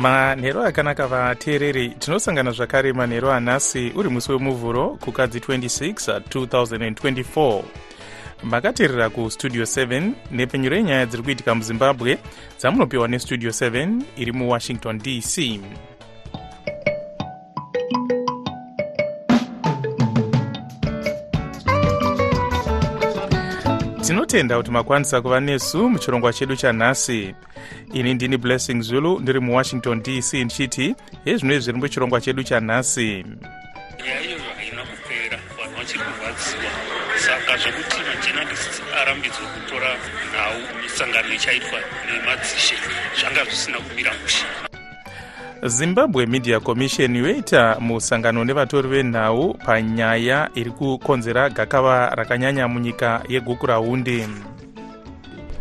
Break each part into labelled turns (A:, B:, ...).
A: manhero akanaka vateereri tinosangana zvakare manhero anhasi uri musi wemuvhuro kukadzi 26 2024 makateerera kustudio 7 nepfenyuro yenyaya dziri kuitika muzimbabwe dzamunopiwa nestudio 7 iri muwashington dc tinotenda kuti makwanisa kuva nesu muchirongwa chedu chanhasi. Ini ndini blessing zulu ndiri muwashington dc ndichiti hezvino zviri muchirongwa chedu chanhasi?
B: Nyaya iyoyo haina kupera vanhu vachiri kurwadziwa saka zvekuti majenalists arambidzwe kutora nhau misangano ichaitwa nemadzishe zvanga zvisina kumira mushe
A: zimbabwe media commission yoita musangano nevatori venhau panyaya iri kukonzera gakava rakanyanya munyika yeguku rahundi.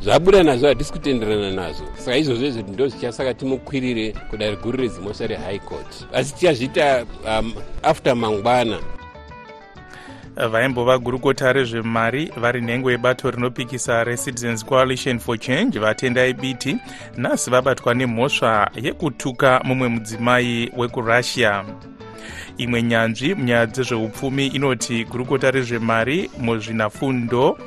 C: Zvabuda nazvo hatisi kutenderana nazvo. Saka izvozvo izvo ndo zvichasaka timukwirire kudare guru rezimosva rehigh court. Asi tichazviita um, after mangwana
A: vaimbova gurukota rezvemari vari nhengo yebato rinopikisa recitizens coalition for change vatendai biti nhasi vabatwa nemhosva yekutuka mumwe mudzimai wekurussia. Imwe nyanzvi munyaya dzezveupfumi inoti gurukota rezvemari muzvinafundo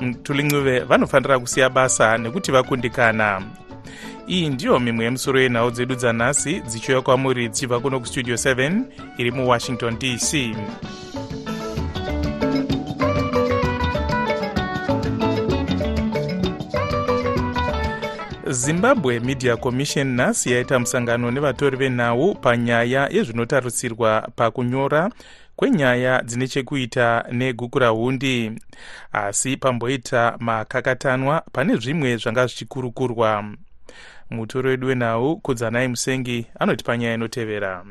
A: mutulincuve vanofanira kusiya basa nekuti vakundikana. Iyi ndiyo mimwe yemusoro yenhau dzedu dzanhasi dzichiuya kwamuri dzichibva kuno kustudio 7 iri muwashington dc zimbabwe media commission nhasi yaita musangano nevatori venhau panyaya yezvinotarisirwa pakunyora kwenyaya dzine chekuita neguku rahundi. Asi pamboita makakatanwa pane zvimwe zvanga zvichikurukurwa mutori wedu wenhau kudzanai musengi anoti panyaya inotevera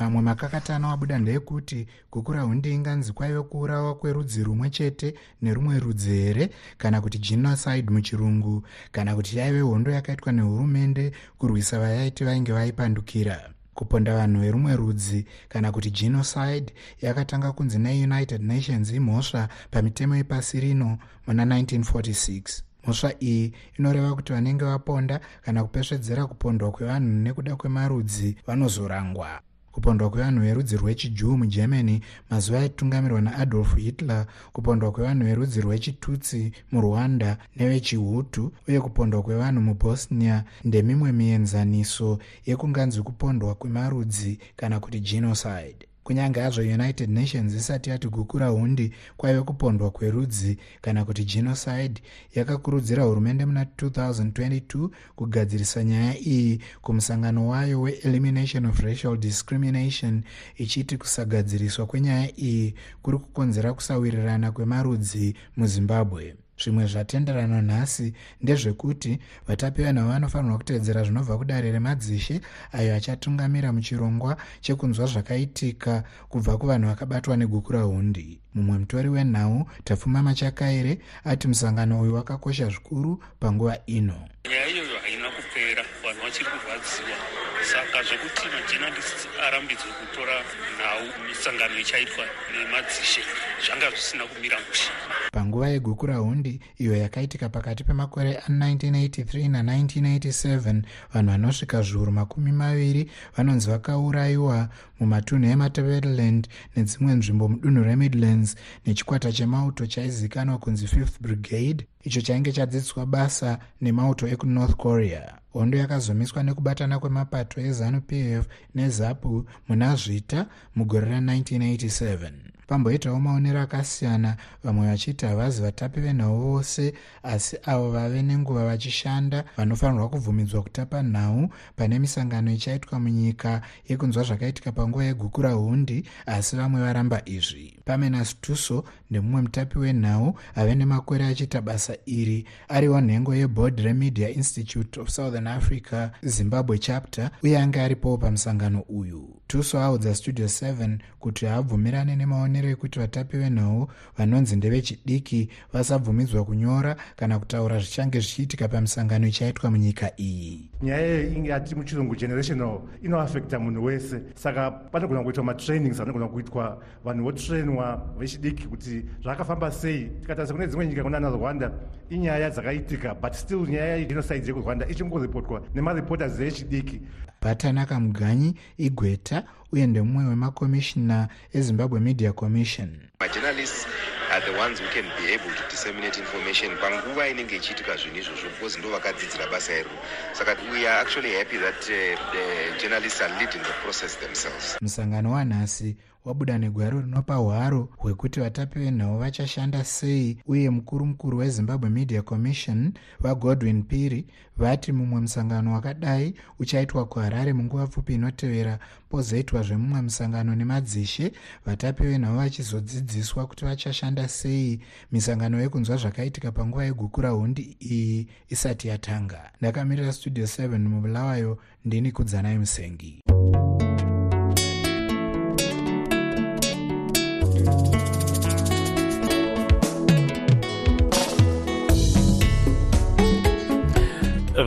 D: mamwe makakatano abuda ndeyekuti gukura hundi inganzi kwaive kuurawa kwerudzi rumwe chete nerumwe rudzi here? Kana kuti genocide muchirungu? Kana kuti yaive hondo yakaitwa nehurumende kurwisa vayaiti vainge vaipandukira? Kuponda vanhu verumwe rudzi? Kana kuti genocide yakatanga kunzi neunited nations imhosva pamitemo yepasi rino muna 1946 mhosva iyi inoreva kuti vanenge vaponda kana kupesvedzera kupondwa kwevanhu nekuda kwemarudzi vanozorangwa kupondwa kwevanhu verudzi rwechijuu mugermany mazuva aitungamirwa naadolf hitler kupondwa kwevanhu verudzi rwechitutsi murwanda nevechihutu uye kupondwa kwevanhu mubosnia ndemimwe mienzaniso yekunganzi kupondwa kwemarudzi kana kuti genocide kunyange hazvo united nations isati yati guku rahundi kwaive kupondwa kwerudzi kana kuti genocide. Yakakurudzira hurumende muna 2022 kugadzirisa nyaya iyi kumusangano wayo weelimination of racial discrimination ichiti kusagadziriswa kwenyaya iyi kuri kukonzera kusawirirana kwemarudzi muzimbabwe zvimwe zvatenderana nhasi ndezvekuti vatapi vanhau vanofanirwa kutevedzera zvinobva kudare remadzishe ayo achatungamira muchirongwa chekunzwa zvakaitika kubva kuvanhu vakabatwa neguku rahundi. Mumwe mutori wenhau tapfuma machakaire ati musangano uyu wakakosha zvikuru panguva ino.
B: Nyaya iyoyo haina kupera vanhu vachiri kurwadziwa saka zvekuti majenalists arambidzwe kutora nhau misangano ichaitwa nemadzishe zvanga zvisina kumira mushe.
D: Panguva yeguku rahundi iyo yakaitika pakati pemakore a1983 na1987 vanhu vanosvika zviuru makumi maviri vanonzi vakaurayiwa mumatunhu ematevereland nedzimwe nzvimbo mudunhu remidlands nechikwata chemauto chaizivikanwa kunzi 5th brigade icho chainge chadzidziswa basa nemauto ekunorth korea hondo yakazomiswa nekubatana kwemapato ezanup f nezapu muna zvita mugore ra1987 pamboitawo maonero akasiyana. Vamwe vachiti havazi vatapi venhau vose asi avo vave nenguva vachishanda vanofanirwa kubvumidzwa kutapa nhau. Pane misangano ichaitwa munyika yekunzwa zvakaitika panguva yeguku rahundi asi vamwe varamba izvi. Pamenas tuso ndemumwe mutapi wenhau ave nemakore achiita basa iri ariwo nhengo yeboard remedia institute of southern africa zimbabwe chapter uye anga aripowo pamusangano uyu. Tuso audza studio 7 kuti haabvumirane nemaonero kodzero yekuti vatapi venhau vanonzi ndevechidiki vasabvumidzwa kunyora kana kutaura zvichange zvichiitika pamisangano ichaitwa munyika iyi.
E: Nyaya inge yati muchirungu generational inoafekta munhu wese. Saka panogona kuitwa matrainings anogona kuitwa vanhu votrainwa vechidiki kuti zvakafamba sei. Tikatarisa kune dzimwe nyika kuna narwanda inyaya dzakaitika but still nyaya yegenocide yekurwanda ichingoripotwa nemareporters echidiki
D: batanaka muganyi igweta uye ndemumwe wemakomishina ezimbabwe media commission.
F: Majournalists are the ones who can be able to disseminate information panguva inenge ichiitika zvinhu izvozvo because ndo vakadzidzira basa iroro. Saka we are actually happy that uh, the journalists are leading the process themselves.
D: Musangano wanhasi wabuda negwaro rinopa hwaro hwekuti vatapi venhau vachashanda sei uye mukuru mukuru wezimbabwe media commission vagodwin piri vati mumwe musangano wakadai uchaitwa kuharare munguva pfupi inotevera pozoitwa zvemumwe musangano nemadzishe vatapi venhau vachizodzidziswa kuti vachashanda sei. Misangano yekunzwa zvakaitika panguva yegukura hundi iyi isati yatanga. Ndakamirira studio 7 mubulawayo ndini kudzanai musengi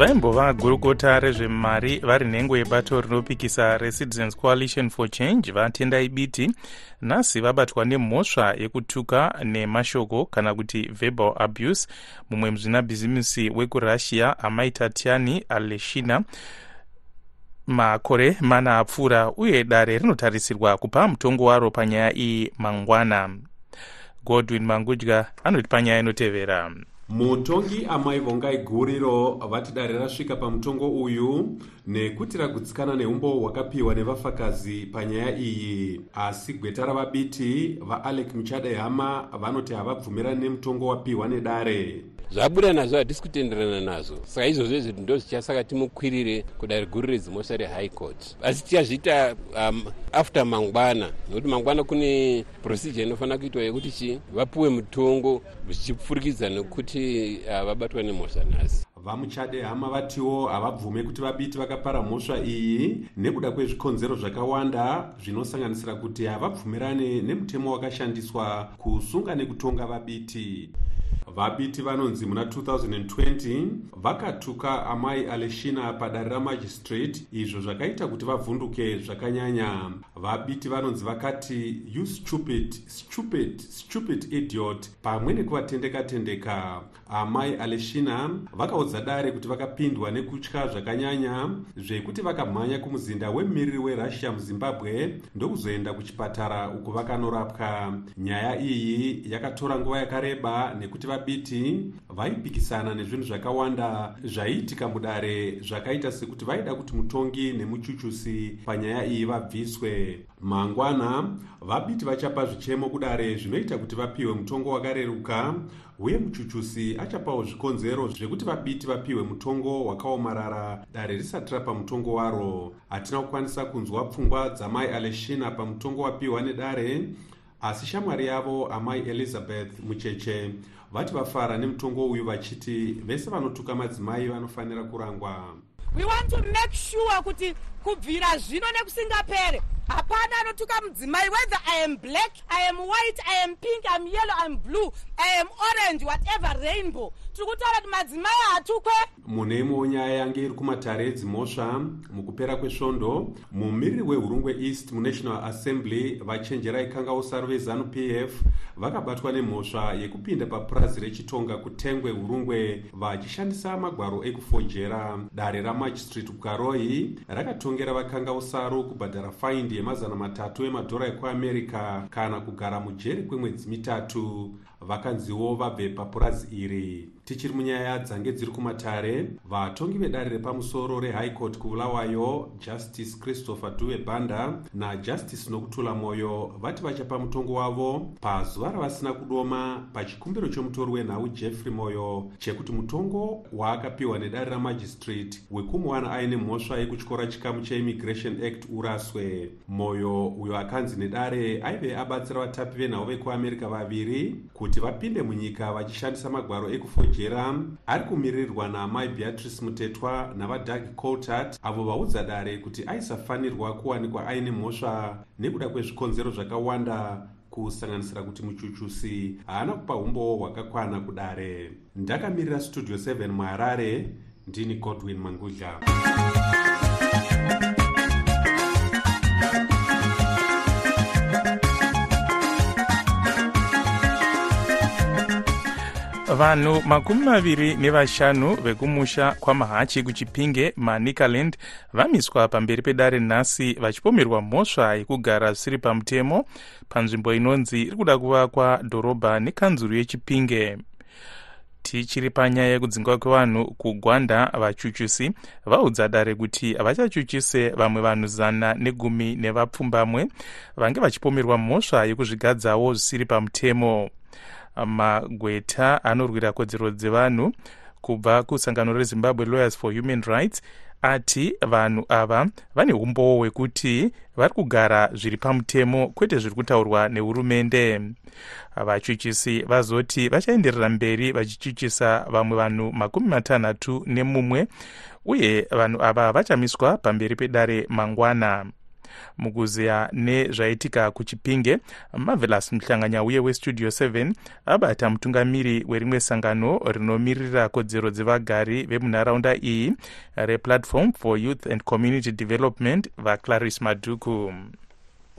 A: vaimbova gurukota rezvemari vari nhengo yebato rinopikisa recitizens coalition for change vatendai biti nhasi vabatwa nemhosva yekutuka nemashoko kana kuti verbal abuse. Mumwe muzvinabhizimisi wekurussia amai tatiani aleshina makore mana apfuura uye dare rinotarisirwa kupa mutongo waro panyaya iyi mangwana. Godwin mangudya anoti panyaya inotevera.
G: Mutongi amai vongai guriro vati dare rasvika pamutongo uyu nekuti ragutsikana neumbo hwakapiwa nevafakazi panyaya iyi. Asi gweta ravabiti vaalec muchade hama vanoti havabvumirani nemutongo wapiwa nedare
C: zvabuda nazvo hatisi kutenderana nazvo. Saka izvozvo izvi ndo zvichasaka timukwirire kudare guru redzimosva rehigh court. Asi tichazviita um, after mangwana nekuti mangwana kune procedure inofanira kuitwa yekuti chi vapiwe mutongo zvichipfurikidza nekuti uh, vabatwa nemhosva nhasi.
G: Vamuchade hama vatiwo havabvume kuti vabiti vakapara mhosva iyi. Nekuda kwezvikonzero zvakawanda zvinosanganisira kuti havabvumirane nemutemo wakashandiswa kusunga nekutonga vabiti vabiti vanonzi muna 2020 vakatuka amai aleshina padare ramajistrate izvo zvakaita kuti vavhunduke zvakanyanya. Vabiti vanonzi vakati you stupid stupid stupid idiot pamwe nekuvatendeka-tendeka amai aleshina vakaudza dare kuti vakapindwa nekutya zvakanyanya zvekuti vakamhanya kumuzinda wemumiriri werussia muzimbabwe ndokuzoenda kuchipatara uku vakanorapwa. Nyaya iyi yakatora nguva yakareba nekuti vabiti vaipikisana nezvinhu zvakawanda zvaiitika mudare zvakaita sekuti vaida kuti mutongi nemuchuchusi panyaya iyi vabviswe. Mangwana vabiti vachapa zvichemo kudare zvinoita kuti vapiwe mutongo wakareruka uye muchuchusi achapawo zvikonzero zvekuti vabiti vapiwe mutongo wakaomarara. Dare risati rapa mutongo waro. Hatina kukwanisa kunzwa pfungwa dzamai aleshina pamutongo wapiwa nedare asi shamwari yavo amai elizabeth mucheche vati vafara nemutongo uyu vachiti vese vanotuka madzimai vanofanira kurangwa.
H: We want to make sure kuti kubvira zvino nekusingapere hapana anotuka mudzimai whether i am black i am white i am pink iam yellow iam blue i am orange whatever rainbow. Tiri kutaura kuti madzimai hatukwe
G: mune imwewo nyaya yange iri kumatare edzimhosva mukupera kwesvondo. Mumiriri wehurungwe east munational assembly vachenjerai kangausaru vezanup f vakabatwa nemhosva yekupinda papurazi rechitonga kutengwe hurungwe vachishandisa magwaro ekufojera dare ramajistrate kukaroi rakatongera vakangausaru kubhadhara faindi yemazana matatu emadhora ekuamerica kana kugara mujeri kwemwedzi mitatu vakanziwo vabve papurazi iri tichiri munyaya dzange dziri kumatare vatongi vedare repamusoro rehigh court kubulawayo justice christopher duve banda najustice nokutula mwoyo vati vachapa mutongo wavo pazuva ravasina kudoma pachikumbiro chomutori wenhau jeffrey moyo chekuti mutongo waakapiwa nedare ramajistrate wekumuwana aine mhosva yekutyora chikamu cheimmigration act uraswe. Moyo uyo akanzi nedare aive abatsira vatapi venhau vekuamerica vaviri kuti vapinde munyika vachishandisa magwaro ekufojera ari kumiririrwa naamai beatrice mutetwa navadhag coltart avo vaudza dare kuti aisafanirwa kuwanikwa aine mhosva nekuda kwezvikonzero zvakawanda kusanganisira kuti muchuchusi haana kupa umbo hwakakwana kudare. Ndakamirira studio 7 muharare ndini godwin mangudla
A: vanhu makumi maviri nevashanu vekumusha kwamahachi kuchipinge manikaland vamiswa pamberi pedare nhasi vachipomerwa mhosva yekugara zvisiri pamutemo. Panzvimbo inonzi iri kuda kuvakwa dhorobha nekanzuru yechipinge. Tichiri panyaya yekudzingwa kwevanhu kugwanda vachuchusi vaudza dare kuti havachachuchise vamwe vanhu zana negumi nevapfumbamwe vange vachipomerwa mhosva yekuzvigadzawo zvisiri pamutemo magweta anorwira kodzero dzevanhu kubva kusangano rezimbabwe lawyers for human rights ati vanhu ava vane umbowo hwekuti vari kugara zviri pamutemo kwete zviri kutaurwa nehurumende. Vachuchisi vazoti vachaenderera mberi vachichuchisa vamwe vanhu makumi matanhatu nemumwe uye vanhu ava vachamiswa pamberi pedare mangwana mukuziya nezvaitika kuchipinge marvelous muhlanganya uye westudio 7 abata mutungamiri werimwe sangano rinomirira kodzero dzevagari vemunharaunda iyi replatform for youth and community development vaclaris madhuku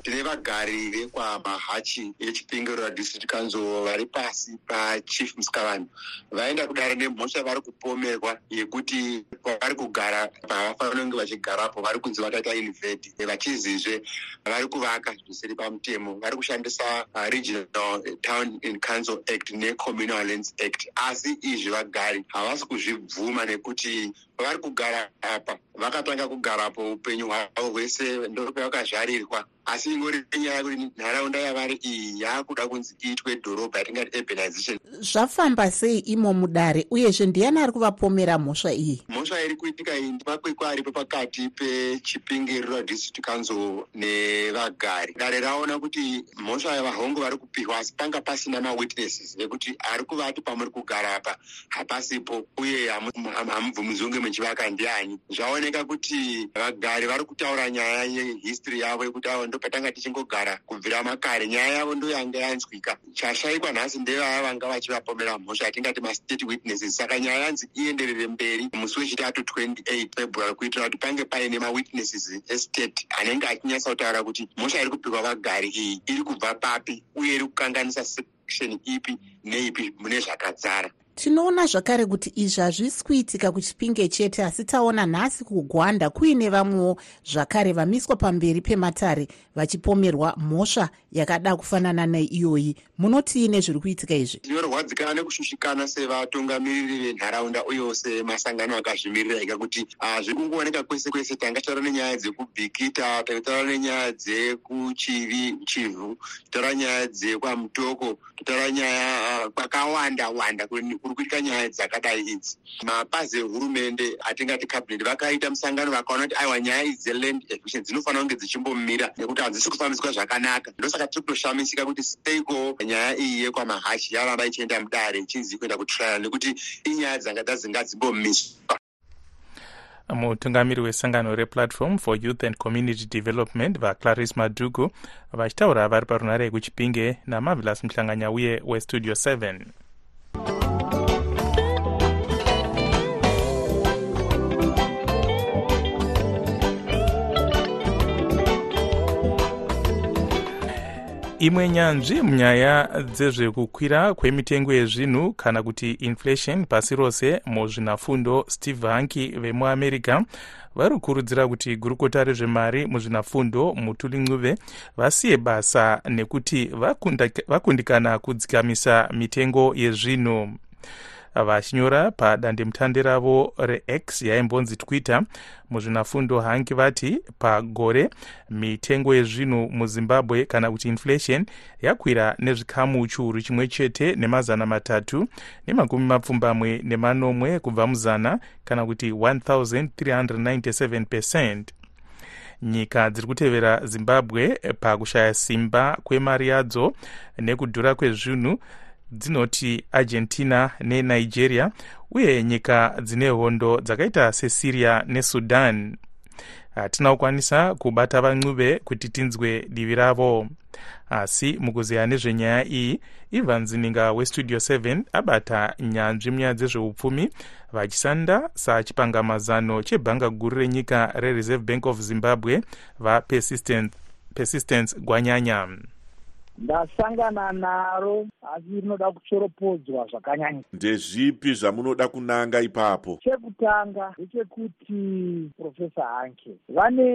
I: tine vagari vekwamahachi echipingiro radistrict council vari pasi pachief musikavani vaenda kudare nemhosva vari kupomerwa yekuti pavari kugara pavafanira kunge vachigarapo vari kunzi vakaita inved vachizizve vari kuvaka zvisiri pamutemo. Vari kushandisa uh, regional town and council act necommunal lands act. Asi izvi vagari havasi kuzvibvuma nekuti pavari kugara apa vakatanga kugarapo upenyu hwavo hwese ndopavakazvarirwa asi ingori nyaya yekuti nharaunda yavari iyi yaakuda kunzi iitwe dhorobha yatingati urbanization.
J: Zvafamba sei imo mudare? Uyezve ndiani ari kuvapomera mhosva iyi?
I: Mhosva iri kuitika iyi ndimakwekwe aripo pakati pechipingi rural district council nevagari. Dare raona kuti mhosva yavahongo vari kupiwa asi panga pasina mawitnesses nekuti ari kuvati pamuri kugara apa. Hapasipo uye hamubvumidzwi kunge muchivaka ndiani zvaoneka kuti vagari vari kutaura nyaya yehistory yavo yekuti avo ndo patanga tichingogara kubvira makare nyaya yavo ndo yanga yanzwika. Chashayikwa nhasi ndevaya vanga vachivapomera mhosva yatingati mastate witnesses saka nyaya yanzi ienderere mberi musi wechitatu 28 february kuitira kuti pange paine mawitnesses estate anenge achinyatsa kutaura kuti mhosva iri kupiwa vagari iyi iri kubva papi uye iri kukanganisa section ipi neipi mune zvakadzara
J: tinoona zvakare kuti izvi hazvisi kuitika kuchipinge chete asi taona nhasi kugwanda kuine vamwewo zvakare vamiswa pamberi pematare vachipomerwa mhosva yakada kufanana neiyoyi. Munotiine zviri kuitika izvi?
I: Tinorwadzikana nekushushikana sevatungamiriri venharaunda uyewo semasangano akazvimirira ika kuti zviri kungooneka kwese kwese. Tanga taura nenyaya dzekubhikita tataura nenyaya dzekuchivi chivhu totaura nyaya dzekwamutoko totaura nyaya kwakawanda wanda kuri kuitika nyaya dzakadai idzi. Mapazi ehurumende atingati cabinet vakaita musangano vakaona kuti aiwa nyaya idzi dzeland acquisition dzinofanira kunge dzichimbomira nekuti hadzisi kufambiswa zvakanaka. Ndosaka tiri kutoshamisika kuti seiko nyaya iyi yekwamahashi yaramba ichienda mudare ichinzi kuenda kutrial nekuti inyaya dzanga dzadzingadzimbomiswa
A: mutungamiri wesangano replatform for youth and community development vaclaris madhuku vachitaura vari parunare yekuchipinge namavilas muhlanganya uye westudio 7 imwe nyanzvi munyaya dzezvekukwira kwemitengo yezvinhu kana kuti inflation pasi rose muzvinafundo steve hanki vemuamerica vari kukurudzira kuti gurukota rezvemari muzvinafundo mutuli ncuve vasiye basa nekuti vakundikana kudzikamisa mitengo yezvinhu vachinyora padandemutande ravo rex yaimbonzi twitter. Muzvinafundo hangi vati pagore mitengo yezvinhu muzimbabwe kana kuti inflation yakwira nezvikamu chiuru chimwe chete nemazana matatu nemakumi mapfumbamwe nemanomwe kubva muzana kana kuti 1397 percent. Nyika dziri kutevera zimbabwe pakushaya simba kwemari yadzo nekudhura kwezvinhu dzinoti argentina nenigeria uye nyika dzine hondo dzakaita sesyria nesudan. Hatina kukwanisa kubata vancuve kuti tinzwe divi ravo. Asi mukuzeya nezvenyaya iyi ivan zininga westudio 7 abata nyanzvi munyaya dzezveupfumi vachisanda sachipangamazano chebhanga guru renyika rereserve bank of zimbabwe vapersistence persistence gwanyanya
K: ndasangana naro asi rinoda kuchoropodzwa zvakanyanya.
L: Ndezvipi zvamunoda kunanga ipapo?
K: Chekutanga ndechekuti profesa hanke vane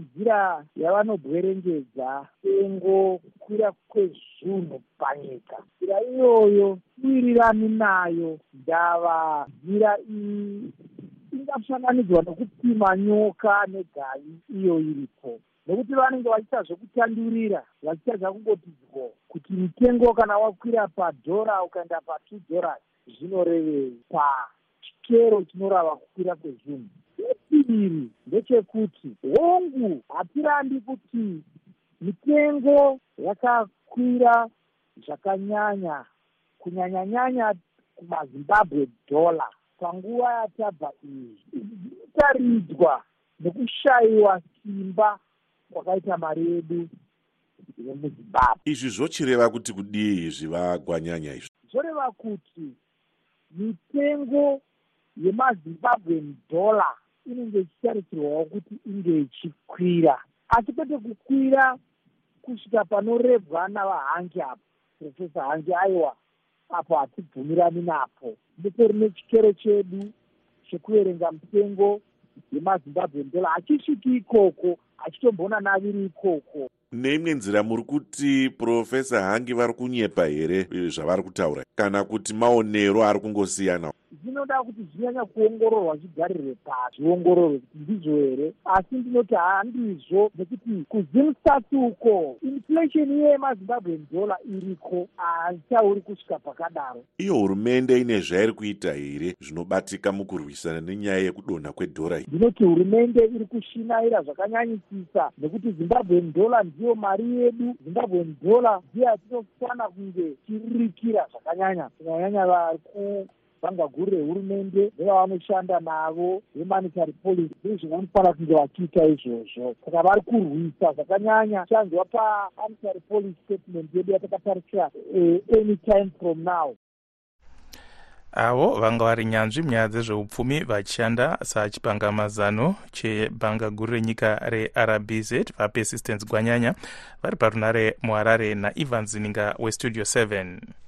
K: nzira yavanobwerengedza tengo kukwira kwezvunhu panyika. Nzira iyoyo iwirirani nayo ndava nzira iyi ingafananidzwa nekupima nyoka negai iyo iripo nekuti vanenge vachiita zvekutandurira vachiita zvakungoti dyo kuti mutengo kana wakwira padhora ukaenda patwo dollars zvinorevei pachikero chinorava kukwira kwezvinhu. Chechiviri ndechekuti hongu hatirambi kuti mitengo yakakwira zvakanyanya kunyanyanyanya kumazimbabwe dollar panguva yatabva izvi. Izvi zvinotaridzwa nekushayiwa simba kwakaita mari yedu yemuzimbabwe
L: izvi zvochireva kuti kudii izvi vagwanyanya izvi?
K: Zvoreva kuti mitengo yemazimbabwen dollar inenge ichitarisirwawo kuti inge ichikwira. Asi kwete kukwira kusvika panorebwa navahangi apo profesa hangi aiwa apo hatibvumirani napo. Mutorine chikero chedu chekuverenga mitengo yemazimbabwen dollar hachisviki ikoko hachitombona naviri ikoko.
L: Neimwe nzira muri kuti profesa hangi vari kunyepa here zvavari kutaura? Kana kuti maonero ari kungosiyana
K: zvinoda kuti zvinyanya kuongororwa zvigarire pasi zviongororwe kuti ndizvo here? Asi ndinoti handizvo nekuti kuzimstat uko inflation iye yemazimbabwen dollar iriko haichauri kusvika pakadaro.
L: Iyo hurumende ine zvairi kuita here zvinobatika mukurwisana nenyaya yekudonha kwedhora
K: ndinoti hurumende iri kushinaira zvakanyanyisisa nekuti zimbabwen dollar ndiyo mari yedu zimbabwen dollar ndiyo yatinofana kunge tiririkira zvakanyanya. Kunyanyanya vari bhanga guru rehurumende nevavanoshanda navo vemonitary policy ndizvo vanofanira kunge vachiita izvozvo. Saka vari kurwisa zvakanyanya. Chanzwa pamonitary policy statement yedu yatakatarisira any time from now.
A: Avo vanga vari nyanzvi munyaya dzezveupfumi vachishanda sachipangamazano chebhanga guru renyika rerbz vapersistence gwanyanya vari parunare muharare naivan zininga westudio 7
J: munguva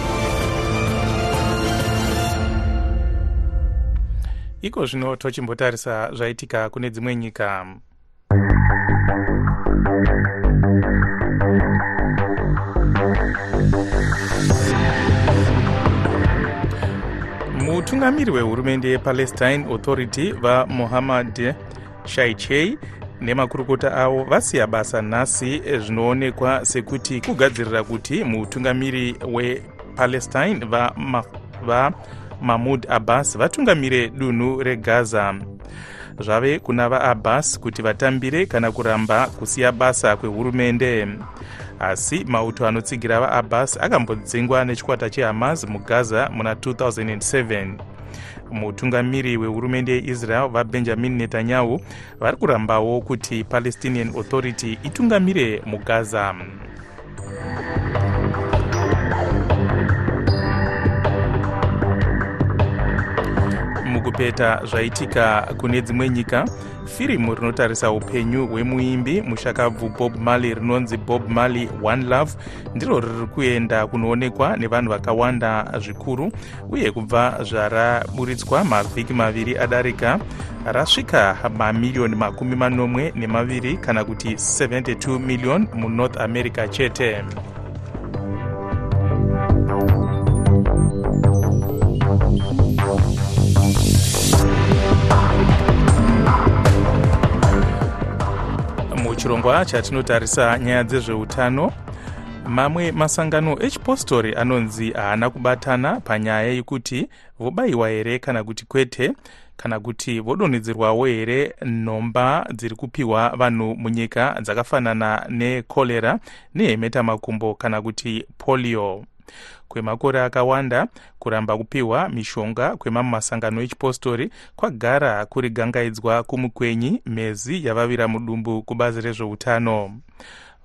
A: iko zvino tochimbotarisa zvaitika kune dzimwe nyika. Mutungamiri wehurumende yepalestine authority vamohammad shaichei nemakurukota avo vasiya basa nhasi zvinoonekwa sekuti kugadzirira kuti mutungamiri wepalestine vama va mahmud abbas vatungamire dunhu regaza. Zvave kuna vaabbas kuti vatambire kana kuramba kusiya basa kwehurumende. Asi mauto anotsigira vaabbas akambodzingwa nechikwata chehamas mugaza muna 2007 mutungamiri wehurumende yeisrael vabenjamin netanyahu vari kurambawo kuti palestinian authority itungamire mugaza kurepeta zvaitika kune dzimwe nyika. Firimu rinotarisa upenyu hwemuimbi mushakabvu bob marley rinonzi bob marley one love ndiro riri kuenda kunoonekwa nevanhu vakawanda zvikuru uye kubva zvaraburitswa mavhiki maviri adarika rasvika mamiriyoni makumi manomwe nemaviri kana kuti 72 million munorth america chete muchirongwa chatinotarisa nyaya dzezveutano. Mamwe masangano echipostori anonzi haana kubatana panyaya yekuti vobayiwa here kana kuti kwete kana kuti vodonhedzerwawo here nhomba dziri kupiwa vanhu munyika dzakafanana nekorera nehemετamakumbo kana kuti polio kwemakore akawanda kuramba kupiwa mishonga kwemamwe masangano echipostori kwagara kuri gangaidzwa kumukwenyi mhezi yavavira mudumbu kubazi rezveutano.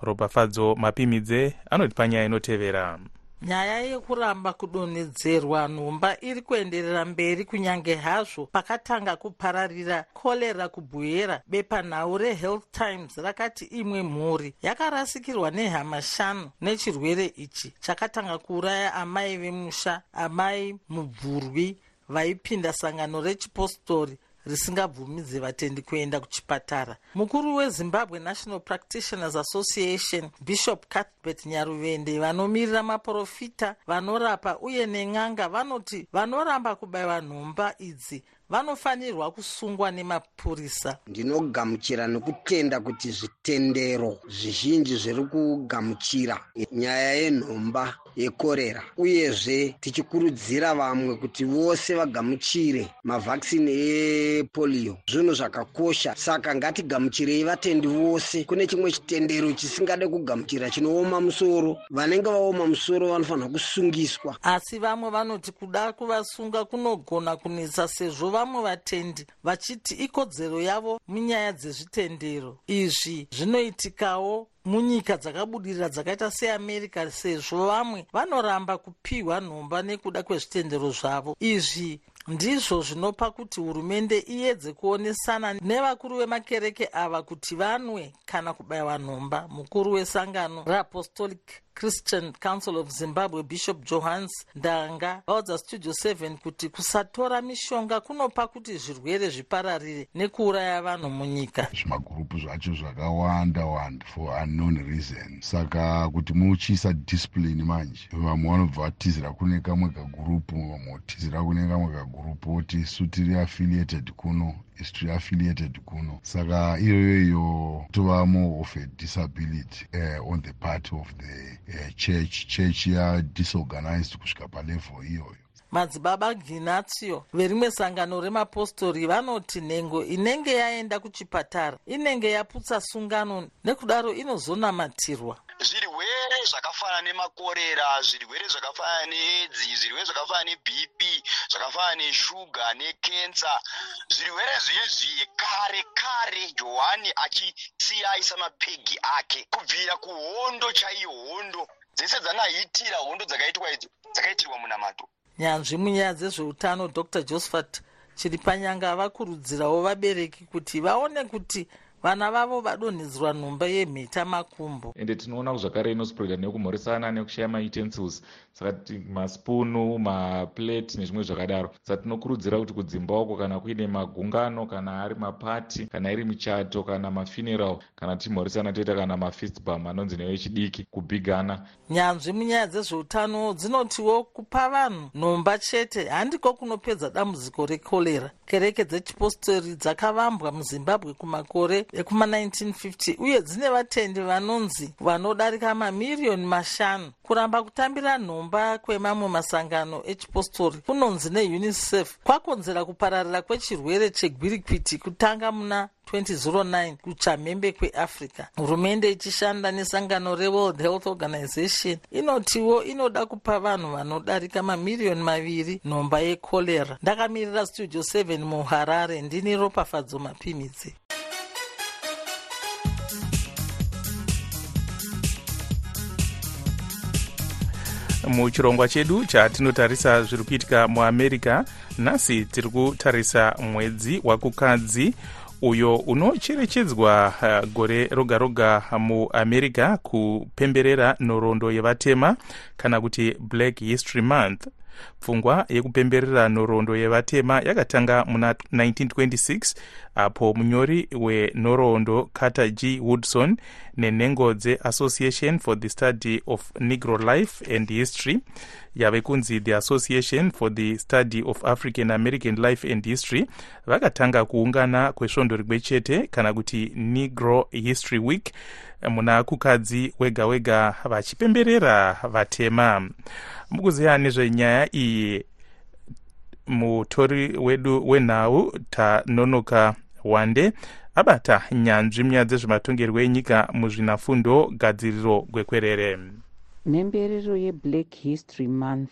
A: Ropafadzo mapimidze anoti panyaya inotevera
M: nyaya yekuramba kudonhedzerwa nhomba iri kuenderera mberi kunyange hazvo pakatanga kupararira korera kubhuyera bepanhau rehealth times rakati imwe mhuri yakarasikirwa nehama shanu nechirwere ichi chakatanga kuuraya amai vemusha amai mubvurwi vaipinda sangano rechipostori risingabvumidze vatendi kuenda kuchipatara. Mukuru wezimbabwe national practitioners association bishop cuthbert nyaruvende vanomirira maprofita vanorapa uye nen'anga vanoti vanoramba kubayiwa nhomba idzi vanofanirwa kusungwa nemapurisa.
N: Ndinogamuchira nekutenda kuti zvitendero zvizhinji zviri kugamuchira. Nyaya yenhomba yekorera uyezve tichikurudzira vamwe kuti vose vagamuchire mavhakisini epolio zvinhu zvakakosha saka ngatigamuchirei vatendi vose. Kune chimwe chitendero chisingade kugamuchira chinooma musoro. Vanenge vaoma musoro vanofanira kusungiswa.
M: Asi vamwe vanoti kuda kuvasunga kunogona kunetsa sezvo vamwe vatendi vachiti ikodzero yavo munyaya dzezvitendero. Izvi zvinoitikawo munyika dzakabudirira dzakaita seamerica sezvo vamwe vanoramba kupiwa nhomba nekuda kwezvitendero zvavo. Izvi ndizvo zvinopa kuti hurumende iedze kuonesana nevakuru vemakereke ava kuti vanwe kana kubayiwa nhomba mukuru wesangano reapostolic christian council of zimbabwe bishop johans ndanga vaudza studio 7 kuti kusatora mishonga kunopa kuti zvirwere zvipararire nekuuraya vanhu munyika.
O: Zvimagurupu zvacho zvakawanda wanda for unknown reason. Saka kuti muchiisa discipline manje vamwe vanobva vatizira kune kamwe kagurupu vamwe kutizira kune kamwe kagurupu oti isu tiri affiliated kuno tiri affiliated kuno. Saka iyoyo iyo tova more of a disability uh, on the part of the uh, church church yadisorganized kusvika palevel iyoyo
M: madzibaba ginatio verimwe sangano remapostori vanoti nhengo inenge yaenda kuchipatara inenge yaputsa sungano nekudaro inozonamatirwa
P: zvirwere zvakafanana nemakorera zvirwere zvakafanana needzi zvirwere zvakafanana nebp zvakafanana neshuga nekensa zvirwere zvezvi kare kare johani achisiya aisa mapegi ake kubvira kuhondo chaiyo hondo. Dzese dzanaitira hondo dzakaitwa idzo dzakaitirwa munamato
M: nyanzvi munyaya dzezveutano dr. Josephat chiripanyanga vakurudzirawo vabereki kuti vaone kuti vana vavo vadonhedzerwa nhomba yemheta makumbo.
Q: Ende tinoona zvakare inospreada nekumhoresana nekushaya mautensils saka masipunu maplate nezvimwe zvakadaro. Saka tinokurudzira kuti kudzimba uko kana kuine magungano kana ari mapati kana iri michato kana mafuneral kana tichimhoresana toita kana mafistbam anonzi nevechidiki kubhigana.
M: Nyanzvi munyaya dzezveutano dzinotiwo kupa vanhu nhomba chete. Handiko kunopedza dambudziko rekorera kereke dzechipostori dzakavambwa muzimbabwe kumakore ekuma1950 uye dzine vatendi vanonzi vanodarika mamiriyoni mashanu. Kuramba kutambira nhomba kwemamwe masangano echipostori kunonzi neunicef kwakonzera kupararira kwechirwere chegwirikwiti kutanga muna 2009 kuchamhembe kweafrica hurumende ichishanda nesangano reworld health organization inotiwo inoda kupa vanhu vanodarika mamiriyoni maviri nhomba yekorera ndakamirira studio 7 muharare. Ndini ropafadzo mapimidzi
A: muchirongwa chedu chatinotarisa zviri kuitika muamerica nhasi tiri kutarisa mwedzi wakukadzi uyo unocherechedzwa uh, gore roga roga muamerica kupemberera nhoroondo yevatema kana kuti black history month. Pfungwa yekupemberera nhoroondo yevatema yakatanga muna 1926 apo munyori wenhoroondo carter g. Woodson nenhengo dzeassociation for the study of negro life and history yave kunzi the association for the study of african american life and history vakatanga kuungana kwesvondo rimwe chete kana kuti negro history week muna kukadzi wega wega vachipemberera vatema. Mukuziva nezvenyaya iyi mutori wedu wenhau tanonoka wande abata nyanzvi munyaya dzezvematongerwo enyika muzvinafundo gadziriro gwekwerere.
R: Nhemberero yeblack history month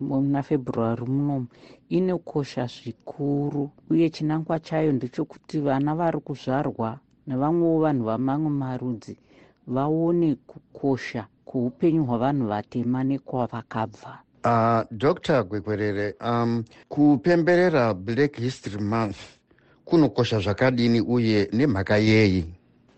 R: muna february munomu inokosha zvikuru uye chinangwa chayo ndechekuti vana vari kuzvarwa nevamwewo vanhu vamamwe marudzi vaone kukosha kweupenyu hwavanhu vatema nekwavakabva.
S: Uh, dr gwekwerere um, kupemberera black history month kunokosha zvakadini uye nemhaka yei?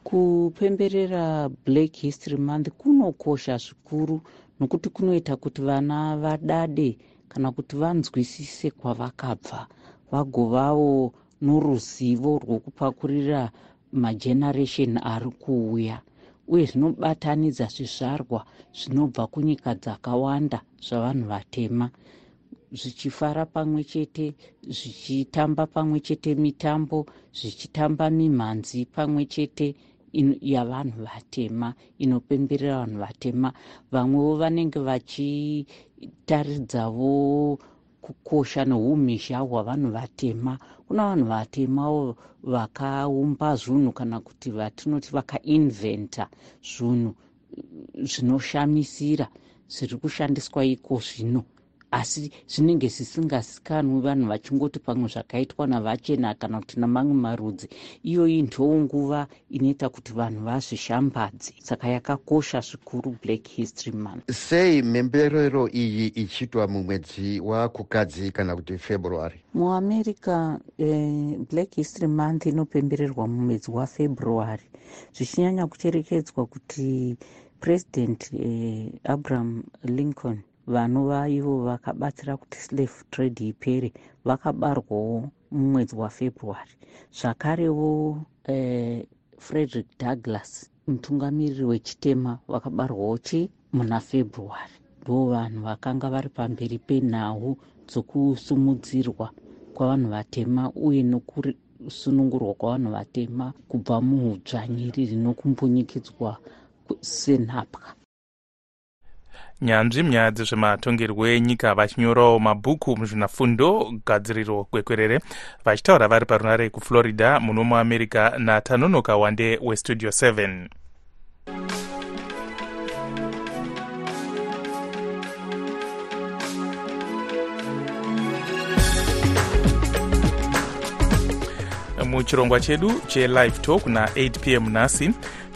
R: Kupemberera black history month kunokosha zvikuru nokuti kunoita kuti vana vadade kana kuti vanzwisise kwavakabva. Vagovawo noruzivo rwokupakurira mageneration ari kuuya uye zvinobatanidza zvizvarwa zvinobva kunyika dzakawanda zvavanhu vatema zvichifara pamwe chete zvichitamba pamwe chete mitambo zvichitamba mimhanzi pamwe chete yavanhu vatema inopemberera vanhu vatema. Vamwewo vanenge vachitaridzawo kukosha neumhizha hwavanhu vatema. Kuna vanhu vatemawo vakaumba zvinhu kana kuti vatinoti vakainventa zvinhu zvinoshamisira zviri kushandiswa iko zvino asi zvinenge zvisingazikanwi vanhu vachingoti pamwe zvakaitwa navachena kana kuti namamwe marudzi. Iyoyi ndoo nguva inoita kuti vanhu vazvishambadze. Saka yakakosha zvikuru black history month.
S: Sei mhemberero iyi ichiitwa mumwedzi wakukadzi kana kuti february?
R: Muamerica eh, black history month inopembererwa mumwedzi wafebruary. Zvichinyanya kucherekedzwa kuti president eh, abraham lincoln vanova ivo vakabatsira kuti slave trade ipere vakabarwawo mumwedzi wafebruary. Zvakarewo eh, frederick douglas mutungamiriri wechitema vakabarwawo chi muna february. Ndo vanhu vakanga vari pamberi penhau dzokusumudzirwa kwavanhu vatema uye nokusunungurwa kwavanhu vatema kubva muudzvanyiriri nokumbunyikidzwa senhapwa
A: nyanzvi munyaya dzezvematongerwo enyika vachinyorawo mabhuku muzvinafundo gadziriro gwekwerere vachitaura vari parunare kuflorida muno muamerica natanonoka wande westudio 7 muchirongwa chedu chelive talk na8 p m nhasi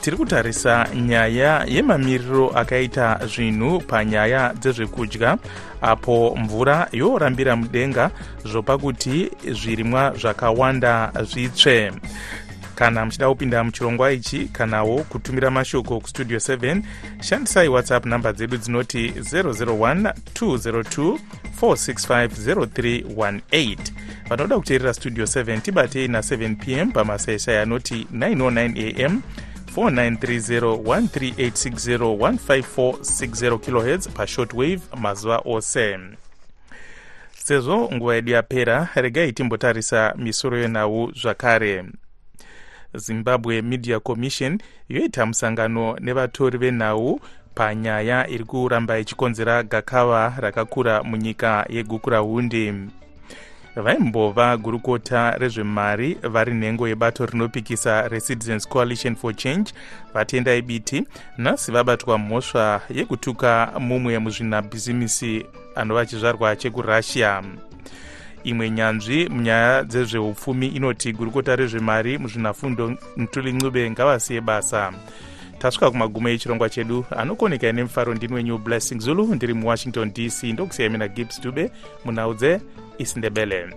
A: tiri kutarisa nyaya yemamiriro akaita zvinhu panyaya dzezvekudya apo mvura yorambira mudenga zvopa kuti zvirimwa zvakawanda zvitsve. Kana muchida kupinda muchirongwa ichi kanawo kutumira mashoko kustudio 7 shandisai whatsapp nhamba dzedu dzinoti 001 202 465 vanoda kuteerera studio 7 tibatei na7 p m pamasaisai anoti 909 am 4930 kilohertz pashortwave mazuva ose. Sezvo nguva yedu yapera regai timbotarisa misoro yenhau zvakare. Zimbabwe media commission yoita musangano nevatori venhau panyaya iri kuramba ichikonzera gakava rakakura munyika yegukurahundi vaimbova gurukota rezvemari vari nhengo yebato rinopikisa recitizens coalition for change vatendai biti nhasi vabatwa mhosva yekutuka mumwe muzvinabhizimisi anova achizvarwa chekurussia. Imwe nyanzvi munyaya dzezveupfumi inoti gurukota rezvemari muzvinafundo mutuli ncube ngavasiye basa tasvika kumagumo echirongwa chedu anokoneka nemufaro ndini wenew blessing zulu ndiri muwashington dc ndokusiya mina gibbs dube munhau dzeisindebele